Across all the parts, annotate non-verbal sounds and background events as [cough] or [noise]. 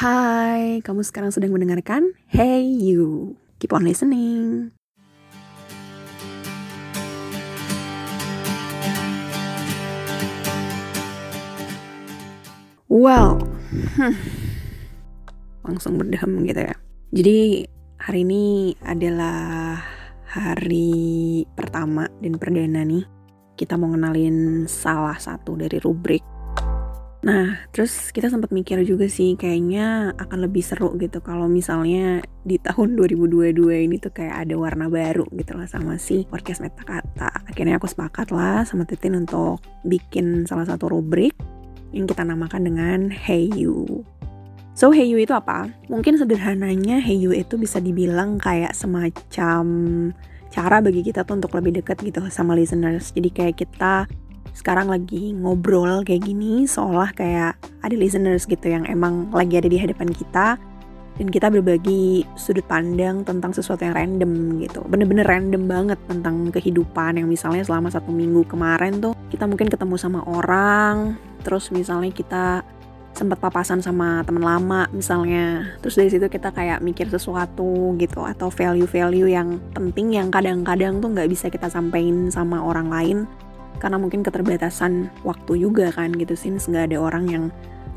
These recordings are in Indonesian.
Hai, kamu sekarang sedang mendengarkan Hey You. Keep on listening. Well, hmm, langsung berdem gitu ya. Jadi hari ini adalah hari pertama dan perdana nih. Kita mau ngenalin salah satu dari rubrik Nah, terus kita sempat mikir juga sih kayaknya akan lebih seru gitu kalau misalnya di tahun [laughs] 2022 ini tuh kayak ada warna baru gitu lah sama si podcast Meta Kata. Akhirnya aku sepakat lah sama Titin untuk bikin salah satu rubrik yang kita namakan dengan Hey You. So Hey You itu apa? Mungkin sederhananya Hey You itu bisa dibilang kayak semacam cara bagi kita tuh untuk lebih dekat gitu sama listeners. Jadi kayak kita sekarang lagi ngobrol kayak gini seolah kayak ada listeners gitu yang emang lagi ada di hadapan kita. Dan kita berbagi sudut pandang tentang sesuatu yang random gitu. Bener-bener random banget tentang kehidupan yang misalnya selama satu minggu kemarin tuh kita mungkin ketemu sama orang terus misalnya kita sempat papasan sama teman lama misalnya. Terus dari situ kita kayak mikir sesuatu gitu atau value-value yang penting yang kadang-kadang tuh nggak bisa kita sampaikan sama orang lain karena mungkin keterbatasan waktu juga kan gitu sih nggak ada orang yang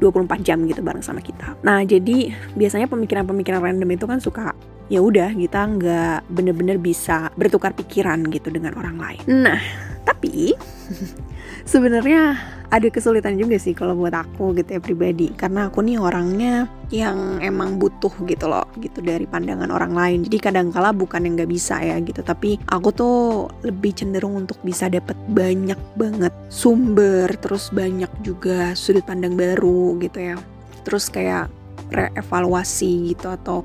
24 jam gitu bareng sama kita. Nah jadi biasanya pemikiran-pemikiran random itu kan suka ya udah kita nggak bener-bener bisa bertukar pikiran gitu dengan orang lain. Nah tapi [laughs] sebenarnya ada kesulitan juga sih kalau buat aku gitu ya pribadi. Karena aku nih orangnya yang emang butuh gitu loh gitu dari pandangan orang lain. Jadi kadang-kala bukan yang nggak bisa ya gitu. Tapi aku tuh lebih cenderung untuk bisa dapat banyak banget sumber terus banyak juga sudut pandang baru gitu ya. Terus kayak reevaluasi gitu atau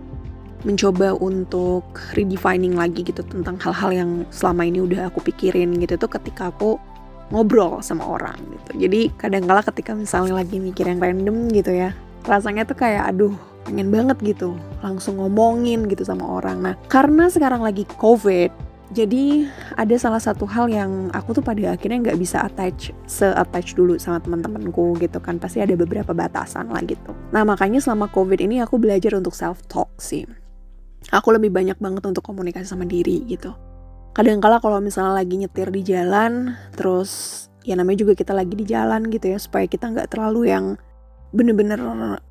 mencoba untuk redefining lagi gitu tentang hal-hal yang selama ini udah aku pikirin gitu tuh ketika aku ngobrol sama orang gitu. Jadi kadang-kala ketika misalnya lagi mikir yang random gitu ya rasanya tuh kayak aduh pengen banget gitu langsung ngomongin gitu sama orang. Nah karena sekarang lagi covid jadi ada salah satu hal yang aku tuh pada akhirnya nggak bisa attach se-attach dulu sama teman-temanku gitu kan. Pasti ada beberapa batasan lah gitu. Nah makanya selama covid ini aku belajar untuk self talk sih. Aku lebih banyak banget untuk komunikasi sama diri gitu kadang-kala kalau misalnya lagi nyetir di jalan terus ya namanya juga kita lagi di jalan gitu ya supaya kita nggak terlalu yang bener-bener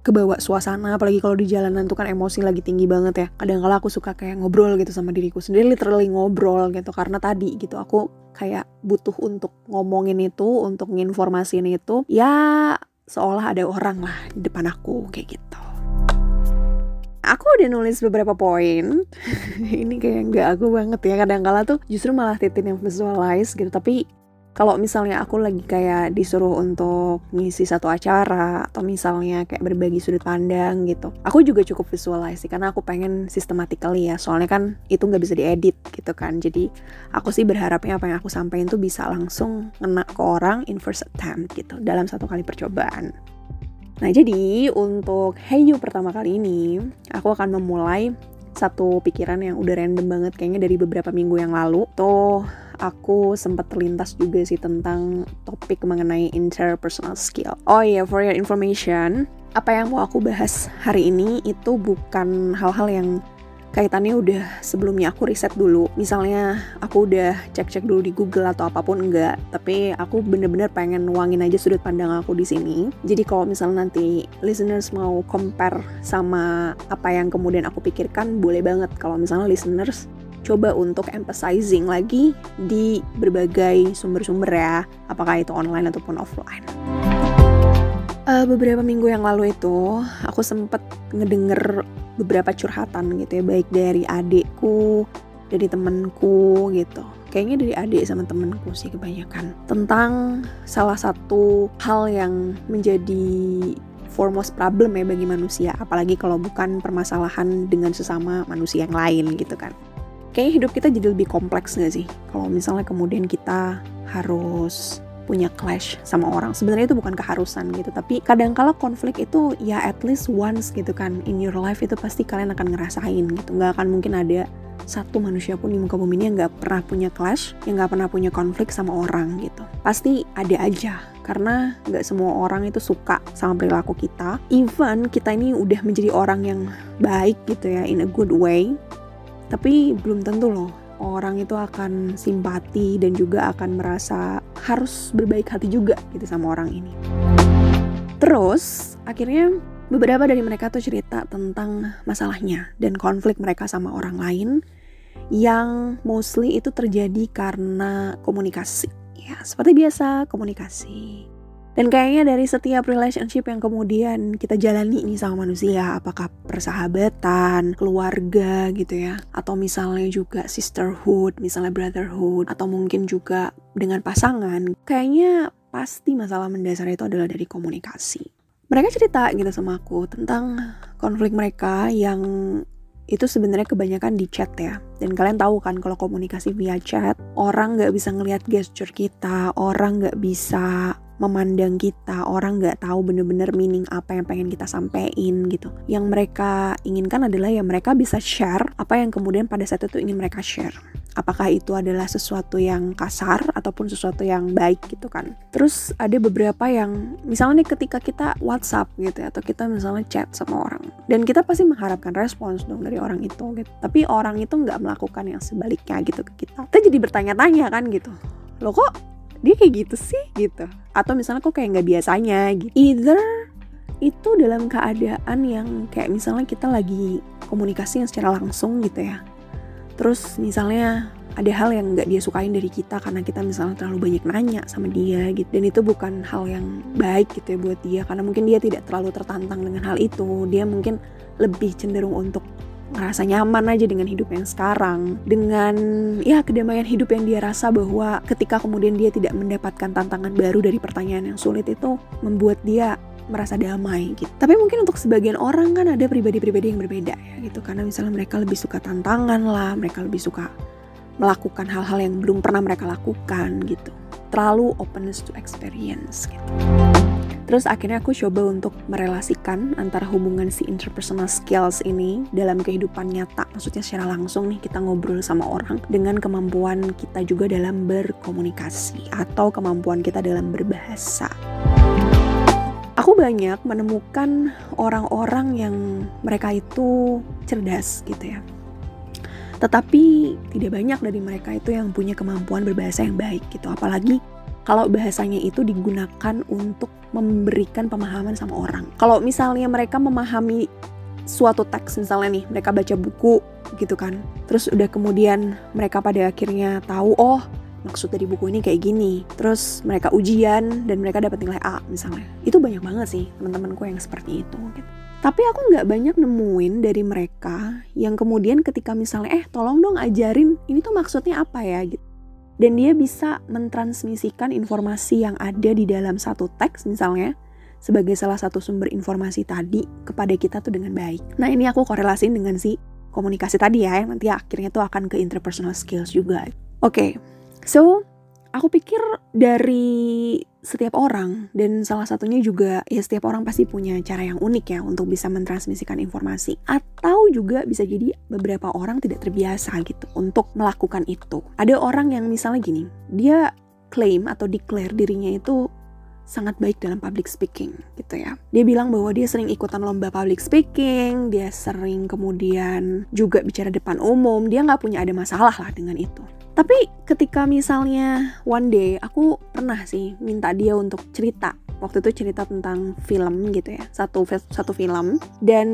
kebawa suasana apalagi kalau di jalanan tuh kan emosi lagi tinggi banget ya. Kadang-kala aku suka kayak ngobrol gitu sama diriku sendiri literally ngobrol gitu karena tadi gitu aku kayak butuh untuk ngomongin itu untuk nginformasiin itu ya seolah ada orang lah di depan aku kayak gitu aku udah nulis beberapa poin. [laughs] Ini kayak nggak aku banget ya. Kadang kala tuh justru malah titin yang visualize gitu. Tapi kalau misalnya aku lagi kayak disuruh untuk ngisi satu acara atau misalnya kayak berbagi sudut pandang gitu aku juga cukup visualize sih. Karena aku pengen systematically ya. Soalnya kan itu nggak bisa diedit gitu kan. Jadi aku sih berharapnya apa yang aku sampaikan tuh bisa langsung ngena ke orang in first attempt gitu dalam satu kali percobaan Nah, jadi untuk Heyu pertama kali ini, aku akan memulai satu pikiran yang udah random banget kayaknya dari beberapa minggu yang lalu. Tuh aku sempat terlintas juga sih tentang topik mengenai interpersonal skill. Oh iya, yeah, for your information, apa yang mau aku bahas hari ini itu bukan hal-hal yang kaitannya udah sebelumnya aku riset dulu. Misalnya aku udah cek-cek dulu di Google atau apa pun enggak, tapi aku bener-bener pengen nuangin aja sudut pandang aku di sini. Jadi kalau misalnya nanti listeners mau compare sama apa yang kemudian aku pikirkan, boleh banget kalau misalnya listeners coba untuk emphasizing lagi di berbagai sumber-sumber ya, apakah itu online ataupun offline. Uh, beberapa minggu yang lalu itu aku sempet ngedenger beberapa curhatan gitu ya baik dari adikku dari temenku gitu. Kayaknya dari adik sama temenku sih kebanyakan. Tentang salah satu hal yang menjadi foremost problem ya bagi manusia. Apalagi kalau bukan permasalahan dengan sesama manusia yang lain gitu kan. Kayaknya hidup kita jadi lebih kompleks gak sih? Kalau misalnya kemudian kita harus punya clash sama orang. Sebenarnya itu bukan keharusan gitu, tapi kadangkala konflik itu ya at least once gitu kan in your life itu pasti kalian akan ngerasain gitu. Nggak akan mungkin ada satu manusia pun di muka bumi ini yang nggak pernah punya clash, yang nggak pernah punya konflik sama orang gitu. Pasti ada aja karena nggak semua orang itu suka sama perilaku kita even kita ini udah menjadi orang yang baik gitu ya in a good way tapi belum tentu loh orang itu akan simpati dan juga akan merasa harus berbaik hati juga gitu sama orang ini terus akhirnya beberapa dari mereka tuh cerita tentang masalahnya dan konflik mereka sama orang lain yang mostly itu terjadi karena komunikasi. Ya, seperti biasa, komunikasi. Dan kayaknya dari setiap relationship yang kemudian kita jalani ini sama manusia, apakah persahabatan, keluarga gitu ya, atau misalnya juga sisterhood, misalnya brotherhood, atau mungkin juga dengan pasangan, kayaknya pasti masalah mendasar itu adalah dari komunikasi. Mereka cerita gitu sama aku tentang konflik mereka yang itu sebenarnya kebanyakan di chat ya. Dan kalian tahu kan kalau komunikasi via chat, orang nggak bisa ngelihat gesture kita, orang nggak bisa memandang kita, orang nggak tahu bener-bener meaning apa yang pengen kita sampaikan gitu. Yang mereka inginkan adalah ya mereka bisa share apa yang kemudian pada saat itu ingin mereka share apakah itu adalah sesuatu yang kasar ataupun sesuatu yang baik gitu kan. Terus ada beberapa yang misalnya nih ketika kita WhatsApp gitu atau kita misalnya chat sama orang dan kita pasti mengharapkan respons dong dari orang itu gitu. Tapi orang itu nggak melakukan yang sebaliknya gitu ke kita. Kita jadi bertanya-tanya kan gitu. Loh kok dia kayak gitu sih gitu. Atau misalnya kok kayak nggak biasanya gitu. Either itu dalam keadaan yang kayak misalnya kita lagi komunikasi yang secara langsung gitu ya terus misalnya ada hal yang nggak dia sukain dari kita karena kita misalnya terlalu banyak nanya sama dia gitu dan itu bukan hal yang baik gitu ya buat dia karena mungkin dia tidak terlalu tertantang dengan hal itu dia mungkin lebih cenderung untuk ngerasa nyaman aja dengan hidup yang sekarang dengan ya kedamaian hidup yang dia rasa bahwa ketika kemudian dia tidak mendapatkan tantangan baru dari pertanyaan yang sulit itu membuat dia merasa damai gitu. Tapi mungkin untuk sebagian orang kan ada pribadi-pribadi yang berbeda ya gitu karena misalnya mereka lebih suka tantangan lah, mereka lebih suka melakukan hal-hal yang belum pernah mereka lakukan gitu. Terlalu openness to experience gitu. Terus akhirnya aku coba untuk merelasikan antara hubungan si interpersonal skills ini dalam kehidupan nyata, maksudnya secara langsung nih kita ngobrol sama orang dengan kemampuan kita juga dalam berkomunikasi atau kemampuan kita dalam berbahasa aku banyak menemukan orang-orang yang mereka itu cerdas gitu ya. Tetapi tidak banyak dari mereka itu yang punya kemampuan berbahasa yang baik gitu. Apalagi kalau bahasanya itu digunakan untuk memberikan pemahaman sama orang. Kalau misalnya mereka memahami suatu teks misalnya nih, mereka baca buku gitu kan. Terus udah kemudian mereka pada akhirnya tahu oh maksud dari buku ini kayak gini terus mereka ujian dan mereka dapat nilai A misalnya itu banyak banget sih teman-temanku yang seperti itu gitu. tapi aku nggak banyak nemuin dari mereka yang kemudian ketika misalnya eh tolong dong ajarin ini tuh maksudnya apa ya gitu dan dia bisa mentransmisikan informasi yang ada di dalam satu teks misalnya sebagai salah satu sumber informasi tadi kepada kita tuh dengan baik. Nah ini aku korelasiin dengan si komunikasi tadi ya, yang nanti akhirnya tuh akan ke interpersonal skills juga. Oke, okay, So, aku pikir dari setiap orang dan salah satunya juga ya setiap orang pasti punya cara yang unik ya untuk bisa mentransmisikan informasi atau juga bisa jadi beberapa orang tidak terbiasa gitu untuk melakukan itu. Ada orang yang misalnya gini, dia claim atau declare dirinya itu sangat baik dalam public speaking gitu ya. Dia bilang bahwa dia sering ikutan lomba public speaking, dia sering kemudian juga bicara depan umum, dia nggak punya ada masalah lah dengan itu. Tapi ketika misalnya one day aku pernah sih minta dia untuk cerita waktu itu cerita tentang film gitu ya satu satu film dan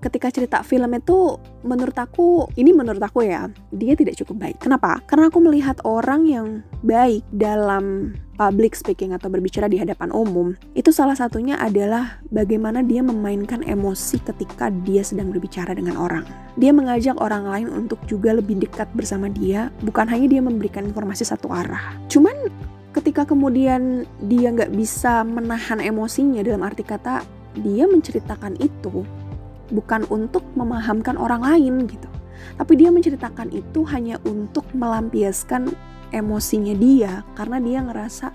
ketika cerita film itu menurut aku ini menurut aku ya dia tidak cukup baik kenapa karena aku melihat orang yang baik dalam public speaking atau berbicara di hadapan umum, itu salah satunya adalah bagaimana dia memainkan emosi ketika dia sedang berbicara dengan orang. Dia mengajak orang lain untuk juga lebih dekat bersama dia, bukan hanya dia memberikan informasi satu arah. Cuman ketika kemudian dia nggak bisa menahan emosinya dalam arti kata dia menceritakan itu bukan untuk memahamkan orang lain gitu. Tapi dia menceritakan itu hanya untuk melampiaskan emosinya dia karena dia ngerasa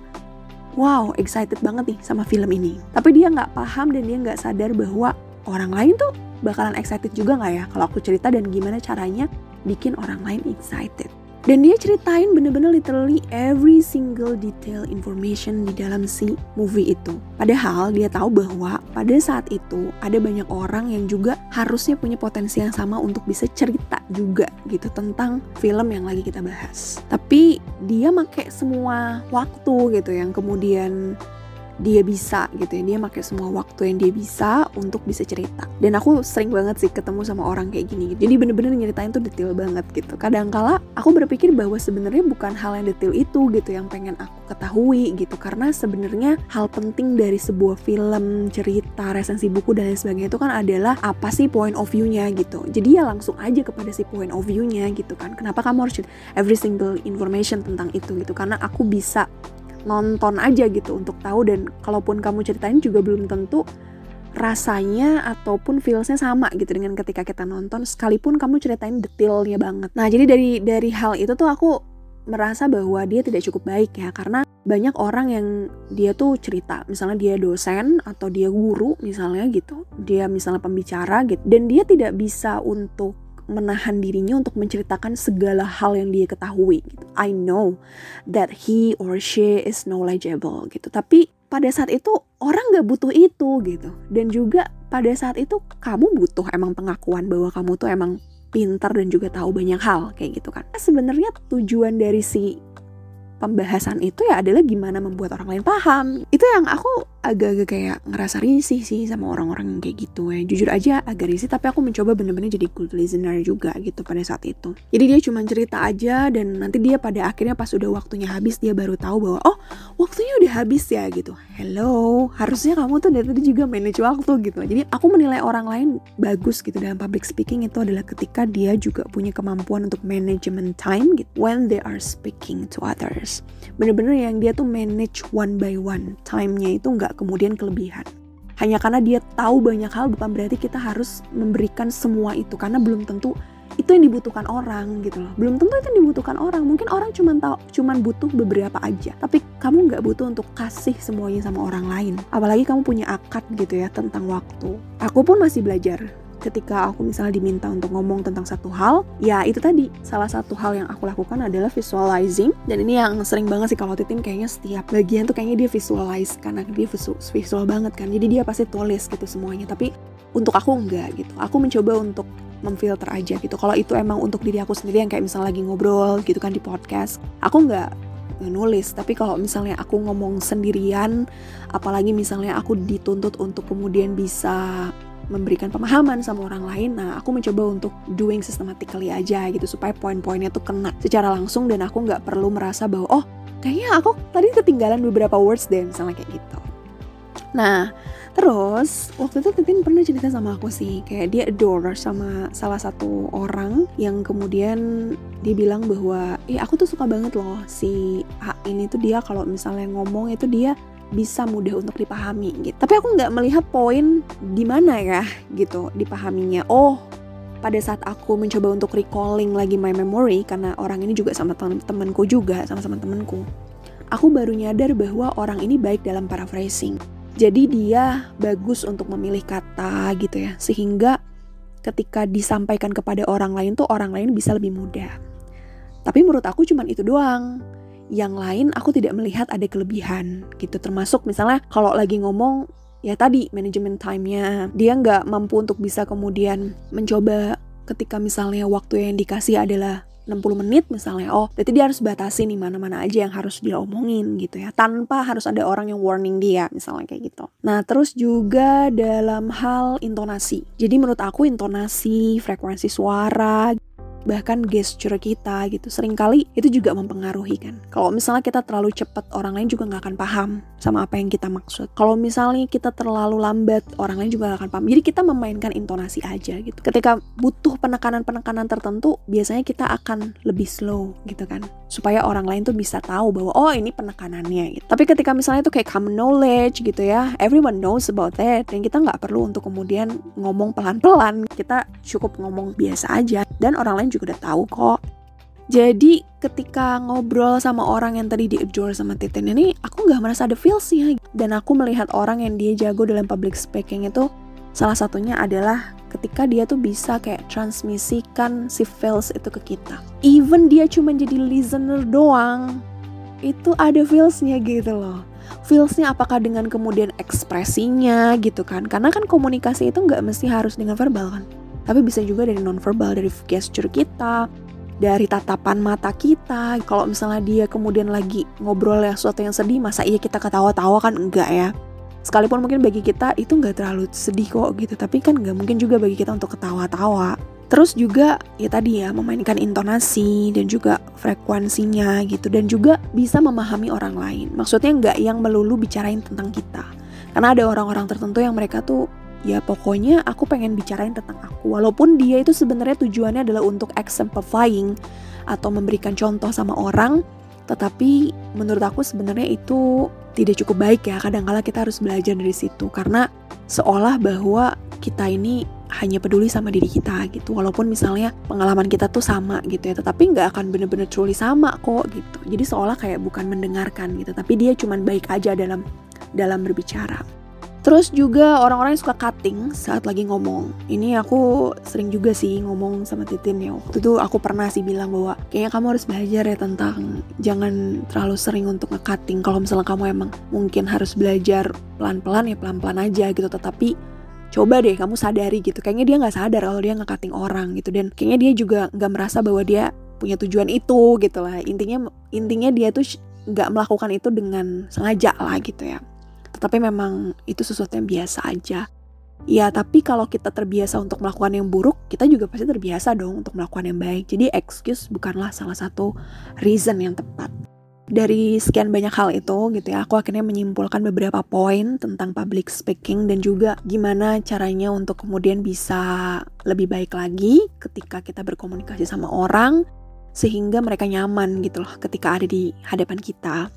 wow excited banget nih sama film ini. Tapi dia nggak paham dan dia nggak sadar bahwa orang lain tuh bakalan excited juga nggak ya kalau aku cerita dan gimana caranya bikin orang lain excited dan dia ceritain bener-bener literally every single detail information di dalam si movie itu. Padahal dia tahu bahwa pada saat itu ada banyak orang yang juga harusnya punya potensi yang sama untuk bisa cerita juga gitu tentang film yang lagi kita bahas. Tapi dia make semua waktu gitu yang kemudian dia bisa gitu ya. Dia pakai semua waktu yang dia bisa untuk bisa cerita. Dan aku sering banget sih ketemu sama orang kayak gini gitu. jadi bener-bener nyeritain tuh detail banget gitu. Kadangkala aku berpikir bahwa sebenarnya bukan hal yang detail itu gitu yang pengen aku ketahui gitu. Karena sebenarnya hal penting dari sebuah film cerita resensi buku dan lain sebagainya itu kan adalah apa sih point of view-nya gitu. Jadi ya langsung aja kepada si point of view-nya gitu kan. Kenapa kamu harus every single information tentang itu gitu? Karena aku bisa nonton aja gitu untuk tahu dan kalaupun kamu ceritain juga belum tentu rasanya ataupun feelsnya sama gitu dengan ketika kita nonton sekalipun kamu ceritain detailnya banget. Nah jadi dari dari hal itu tuh aku merasa bahwa dia tidak cukup baik ya karena banyak orang yang dia tuh cerita misalnya dia dosen atau dia guru misalnya gitu dia misalnya pembicara gitu dan dia tidak bisa untuk menahan dirinya untuk menceritakan segala hal yang dia ketahui gitu. I know that he or she is knowledgeable gitu. Tapi pada saat itu orang gak butuh itu gitu. Dan juga pada saat itu kamu butuh emang pengakuan bahwa kamu tuh emang pintar dan juga tahu banyak hal kayak gitu kan. Sebenarnya tujuan dari si pembahasan itu ya adalah gimana membuat orang lain paham. Itu yang aku agak-agak kayak ngerasa risih sih sama orang-orang yang kayak gitu ya. Jujur aja agak risih tapi aku mencoba bener-bener jadi good listener juga gitu pada saat itu. Jadi dia cuma cerita aja dan nanti dia pada akhirnya pas udah waktunya habis dia baru tahu bahwa oh waktunya udah habis ya gitu. Hello, harusnya kamu tuh dari tadi juga manage waktu gitu. Jadi aku menilai orang lain bagus gitu dalam public speaking itu adalah ketika dia juga punya kemampuan untuk management time gitu when they are speaking to others. Bener-bener yang dia tuh manage one by one. Time-nya itu nggak kemudian kelebihan. Hanya karena dia tahu banyak hal bukan berarti kita harus memberikan semua itu karena belum tentu itu yang dibutuhkan orang gitu loh. Belum tentu itu yang dibutuhkan orang. Mungkin orang cuma tahu cuma butuh beberapa aja. Tapi kamu nggak butuh untuk kasih semuanya sama orang lain. Apalagi kamu punya akad gitu ya tentang waktu. Aku pun masih belajar ketika aku misalnya diminta untuk ngomong tentang satu hal, ya itu tadi salah satu hal yang aku lakukan adalah visualizing. Dan ini yang sering banget sih kalau Titin kayaknya setiap bagian tuh kayaknya dia visualize karena dia visual, visual banget kan. Jadi dia pasti tulis gitu semuanya tapi untuk aku enggak gitu. Aku mencoba untuk memfilter aja gitu. Kalau itu emang untuk diri aku sendiri yang kayak misalnya lagi ngobrol gitu kan di podcast aku enggak nulis. Tapi kalau misalnya aku ngomong sendirian apalagi misalnya aku dituntut untuk kemudian bisa memberikan pemahaman sama orang lain. Nah aku mencoba untuk doing systematically aja gitu supaya poin-poinnya tuh kena secara langsung dan aku nggak perlu merasa bahwa oh kayaknya aku tadi ketinggalan beberapa words deh misalnya kayak gitu. Nah Terus waktu itu Titin pernah cerita sama aku sih kayak dia adore sama salah satu orang yang kemudian dia bilang bahwa eh aku tuh suka banget loh si A ini tuh dia kalau misalnya ngomong itu dia bisa mudah untuk dipahami gitu. Tapi aku nggak melihat poin di mana ya gitu dipahaminya. Oh, pada saat aku mencoba untuk recalling lagi my memory karena orang ini juga sama temen-temenku juga sama-sama temenku. Aku baru nyadar bahwa orang ini baik dalam paraphrasing. Jadi dia bagus untuk memilih kata gitu ya. Sehingga ketika disampaikan kepada orang lain tuh orang lain bisa lebih mudah. Tapi menurut aku cuman itu doang yang lain aku tidak melihat ada kelebihan gitu. Termasuk misalnya kalau lagi ngomong ya tadi manajemen time-nya. Dia nggak mampu untuk bisa kemudian mencoba ketika misalnya waktu yang dikasih adalah 60 menit misalnya oh berarti dia harus batasi nih mana-mana aja yang harus dia omongin gitu ya. Tanpa harus ada orang yang warning dia misalnya kayak gitu. Nah terus juga dalam hal intonasi. Jadi menurut aku intonasi frekuensi suara bahkan gesture kita gitu sering kali itu juga mempengaruhi kan. Kalau misalnya kita terlalu cepat orang lain juga nggak akan paham sama apa yang kita maksud. Kalau misalnya kita terlalu lambat orang lain juga gak akan paham. Jadi kita memainkan intonasi aja gitu. Ketika butuh penekanan-penekanan tertentu biasanya kita akan lebih slow gitu kan. Supaya orang lain tuh bisa tahu bahwa oh ini penekanannya gitu. tapi ketika misalnya itu kayak common knowledge gitu ya everyone knows about that dan kita nggak perlu untuk kemudian ngomong pelan-pelan. Kita cukup ngomong biasa aja. Dan orang lain juga udah tahu kok. Jadi ketika ngobrol sama orang yang tadi di adore sama Titin ini, aku nggak merasa ada feelsnya. Dan aku melihat orang yang dia jago dalam public speaking itu Salah satunya adalah ketika dia tuh bisa kayak transmisikan si feels itu ke kita. Even dia cuma jadi listener doang, itu ada feelsnya gitu loh. Feelsnya apakah dengan kemudian ekspresinya gitu kan? Karena kan komunikasi itu nggak mesti harus dengan verbal kan. Tapi bisa juga dari non-verbal, dari gesture kita, dari tatapan mata kita. Kalau misalnya dia kemudian lagi ngobrol ya sesuatu yang sedih, masa iya kita ketawa-tawa kan? Enggak ya? sekalipun mungkin bagi kita itu nggak terlalu sedih kok gitu tapi kan nggak mungkin juga bagi kita untuk ketawa-tawa. Terus juga ya tadi ya memainkan intonasi dan juga frekuensinya gitu. Dan juga bisa memahami orang lain. Maksudnya nggak yang melulu bicarain tentang kita. Karena ada orang-orang tertentu yang mereka tuh ya pokoknya aku pengen bicarain tentang aku walaupun dia itu sebenarnya tujuannya adalah untuk exemplifying atau memberikan contoh sama orang tetapi menurut aku sebenarnya itu tidak cukup baik ya. Kadang-kala kita harus belajar dari situ karena seolah bahwa kita ini hanya peduli sama diri kita gitu. Walaupun misalnya pengalaman kita tuh sama gitu ya, tetapi nggak akan bener-bener truly sama kok gitu. Jadi seolah kayak bukan mendengarkan gitu, tapi dia cuman baik aja dalam dalam berbicara. Terus juga orang-orang yang suka cutting saat lagi ngomong. Ini aku sering juga sih ngomong sama Titin ya. Waktu itu aku pernah sih bilang bahwa kayaknya kamu harus belajar ya tentang jangan terlalu sering untuk nge-cutting. Kalau misalnya kamu emang mungkin harus belajar pelan-pelan ya pelan-pelan aja gitu. Tetapi coba deh kamu sadari gitu. Kayaknya dia nggak sadar kalau dia nge-cutting orang gitu. Dan kayaknya dia juga nggak merasa bahwa dia punya tujuan itu gitu lah. Intinya intinya dia tuh nggak melakukan itu dengan sengaja lah gitu ya tetapi memang itu sesuatu yang biasa aja. Ya, tapi kalau kita terbiasa untuk melakukan yang buruk, kita juga pasti terbiasa dong untuk melakukan yang baik. Jadi excuse bukanlah salah satu reason yang tepat. Dari sekian banyak hal itu gitu ya, aku akhirnya menyimpulkan beberapa poin tentang public speaking dan juga gimana caranya untuk kemudian bisa lebih baik lagi ketika kita berkomunikasi sama orang sehingga mereka nyaman gitu loh ketika ada di hadapan kita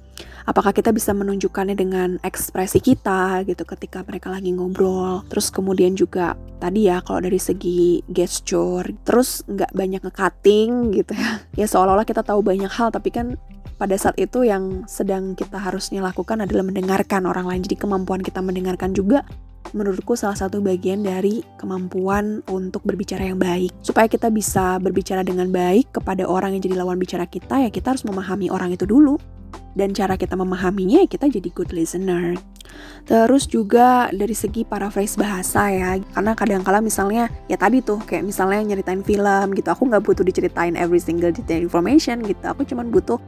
apakah kita bisa menunjukkannya dengan ekspresi kita gitu ketika mereka lagi ngobrol? Terus kemudian juga tadi ya kalau dari segi gesture terus nggak banyak nge-cutting gitu ya. [laughs] Ya seolah-olah kita tahu banyak hal tapi kan pada saat itu yang sedang kita harusnya lakukan adalah mendengarkan orang lain. Jadi kemampuan kita mendengarkan juga menurutku salah satu bagian dari kemampuan untuk berbicara yang baik. Supaya kita bisa berbicara dengan baik kepada orang yang jadi lawan bicara kita, ya kita harus memahami orang itu dulu dan cara kita memahaminya kita jadi good listener. Terus juga dari segi paraphrase bahasa ya, karena kadang-kala misalnya ya tadi tuh kayak misalnya nyeritain film gitu, aku nggak butuh diceritain every single detail information gitu, aku cuman butuh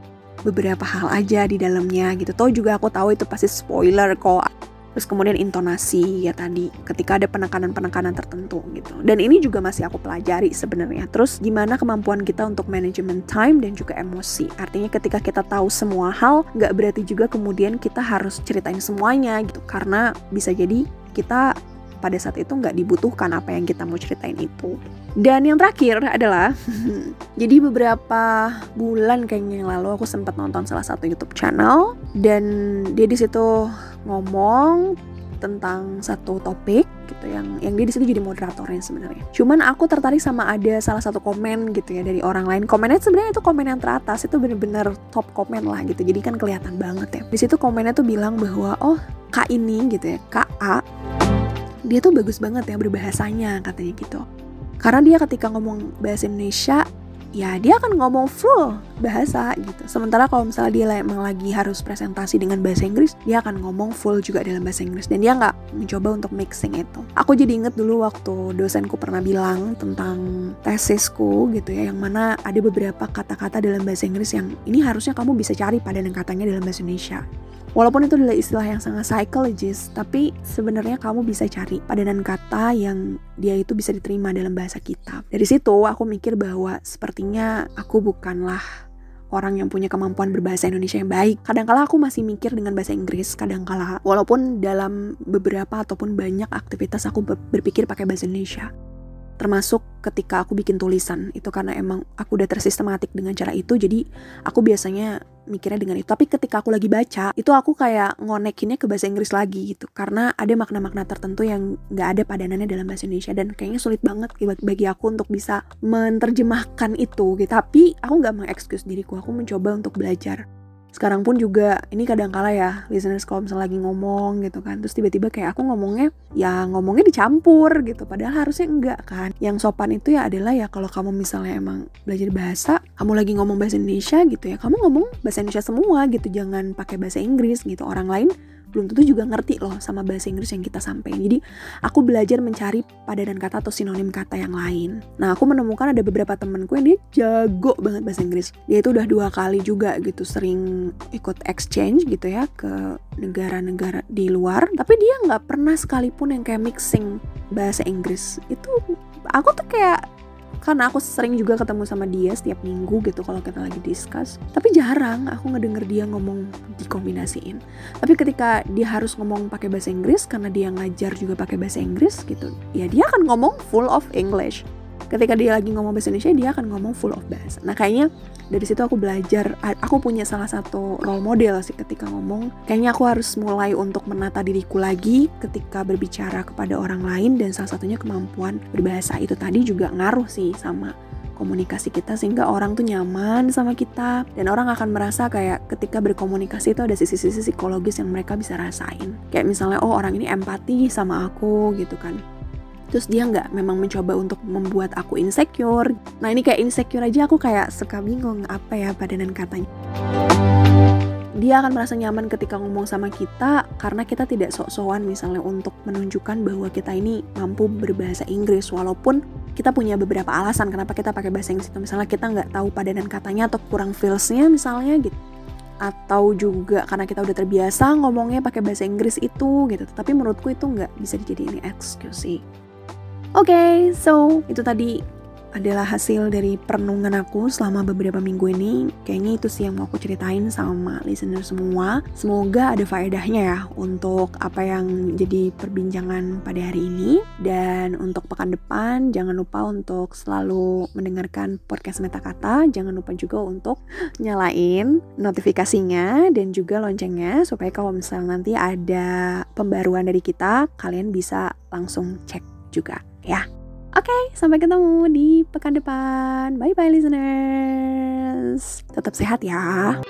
beberapa hal aja di dalamnya gitu. Tahu juga aku tahu itu pasti spoiler kok terus kemudian intonasi ya tadi ketika ada penekanan-penekanan tertentu gitu. Dan ini juga masih aku pelajari sebenarnya. Terus gimana kemampuan kita untuk manajemen time dan juga emosi. Artinya ketika kita tahu semua hal nggak berarti juga kemudian kita harus ceritain semuanya gitu. Karena bisa jadi kita pada saat itu nggak dibutuhkan apa yang kita mau ceritain itu dan yang terakhir adalah, [laughs] jadi beberapa bulan kayaknya yang lalu aku sempat nonton salah satu YouTube channel dan dia di situ ngomong tentang satu topik gitu yang yang dia di situ jadi moderatornya sebenarnya. Cuman aku tertarik sama ada salah satu komen gitu ya dari orang lain. Komennya sebenarnya itu komen yang teratas itu bener-bener top komen lah gitu. Jadi kan kelihatan banget ya. Di situ komennya tuh bilang bahwa oh kak ini gitu ya kak A dia tuh bagus banget ya berbahasanya katanya gitu karena dia ketika ngomong bahasa Indonesia ya dia akan ngomong full bahasa gitu. Sementara kalau misalnya dia emang lagi harus presentasi dengan bahasa Inggris, dia akan ngomong full juga dalam bahasa Inggris dan dia nggak mencoba untuk mixing itu. Aku jadi inget dulu waktu dosenku pernah bilang tentang tesisku gitu ya, yang mana ada beberapa kata-kata dalam bahasa Inggris yang ini harusnya kamu bisa cari padanan katanya dalam bahasa Indonesia. Walaupun itu adalah istilah yang sangat psikologis, tapi sebenarnya kamu bisa cari padanan kata yang dia itu bisa diterima dalam bahasa kita. Dari situ aku mikir bahwa sepertinya aku bukanlah orang yang punya kemampuan berbahasa Indonesia yang baik. Kadangkala aku masih mikir dengan bahasa Inggris, kadangkala walaupun dalam beberapa ataupun banyak aktivitas aku berpikir pakai bahasa Indonesia termasuk ketika aku bikin tulisan. Itu karena emang aku udah tersistematik dengan cara itu jadi aku biasanya mikirnya dengan itu. Tapi ketika aku lagi baca itu aku kayak ngonekinnya ke bahasa Inggris lagi gitu. Karena ada makna-makna tertentu yang nggak ada padanannya dalam bahasa Indonesia dan kayaknya sulit banget bagi aku untuk bisa menerjemahkan itu gitu. Tapi aku nggak mengekskuse diriku aku mencoba untuk belajar sekarang pun juga ini kadang kala ya listeners kalau misalnya lagi ngomong gitu kan terus tiba-tiba kayak aku ngomongnya ya ngomongnya dicampur gitu. Padahal harusnya enggak kan. Yang sopan itu ya adalah ya kalau kamu misalnya emang belajar bahasa kamu lagi ngomong bahasa Indonesia gitu ya kamu ngomong bahasa Indonesia semua gitu. Jangan pakai bahasa Inggris gitu. Orang lain belum tentu juga ngerti loh sama bahasa Inggris yang kita sampaikan. Jadi aku belajar mencari padanan kata atau sinonim kata yang lain. Nah aku menemukan ada beberapa temenku yang dia jago banget bahasa Inggris. Dia itu udah dua kali juga gitu sering ikut exchange gitu ya ke negara-negara di luar. Tapi dia nggak pernah sekalipun yang kayak mixing bahasa Inggris. Itu aku tuh kayak karena aku sering juga ketemu sama dia setiap minggu gitu kalau kita lagi discuss. Tapi jarang aku ngedenger dia ngomong dikombinasiin. Tapi ketika dia harus ngomong pakai bahasa Inggris karena dia ngajar juga pakai bahasa Inggris gitu ya dia akan ngomong full of English ketika dia lagi ngomong bahasa Indonesia dia akan ngomong full of bahasa nah kayaknya dari situ aku belajar aku punya salah satu role model sih ketika ngomong. Kayaknya aku harus mulai untuk menata diriku lagi ketika berbicara kepada orang lain dan salah satunya kemampuan berbahasa. Itu tadi juga ngaruh sih sama komunikasi kita sehingga orang tuh nyaman sama kita dan orang akan merasa kayak ketika berkomunikasi itu ada sisi-sisi psikologis yang mereka bisa rasain. Kayak misalnya oh orang ini empati sama aku gitu kan terus dia nggak memang mencoba untuk membuat aku insecure. Nah ini kayak insecure aja aku kayak suka bingung apa ya padanan katanya. Dia akan merasa nyaman ketika ngomong sama kita karena kita tidak sok-sokan misalnya untuk menunjukkan bahwa kita ini mampu berbahasa Inggris walaupun kita punya beberapa alasan kenapa kita pakai bahasa Inggris itu. Misalnya kita nggak tahu padanan katanya atau kurang feelsnya misalnya gitu. Atau juga karena kita udah terbiasa ngomongnya pakai bahasa Inggris itu gitu. Tapi menurutku itu nggak bisa dijadiin excuse sih Oke, okay, so itu tadi adalah hasil dari perenungan aku selama beberapa minggu ini. Kayaknya itu sih yang mau aku ceritain sama listener semua. Semoga ada faedahnya ya untuk apa yang jadi perbincangan pada hari ini. Dan untuk pekan depan, jangan lupa untuk selalu mendengarkan podcast Metakata. Jangan lupa juga untuk nyalain notifikasinya dan juga loncengnya supaya kalau misalnya nanti ada pembaruan dari kita, kalian bisa langsung cek juga ya. Oke, okay, sampai ketemu di pekan depan. Bye bye listeners. Tetap sehat ya.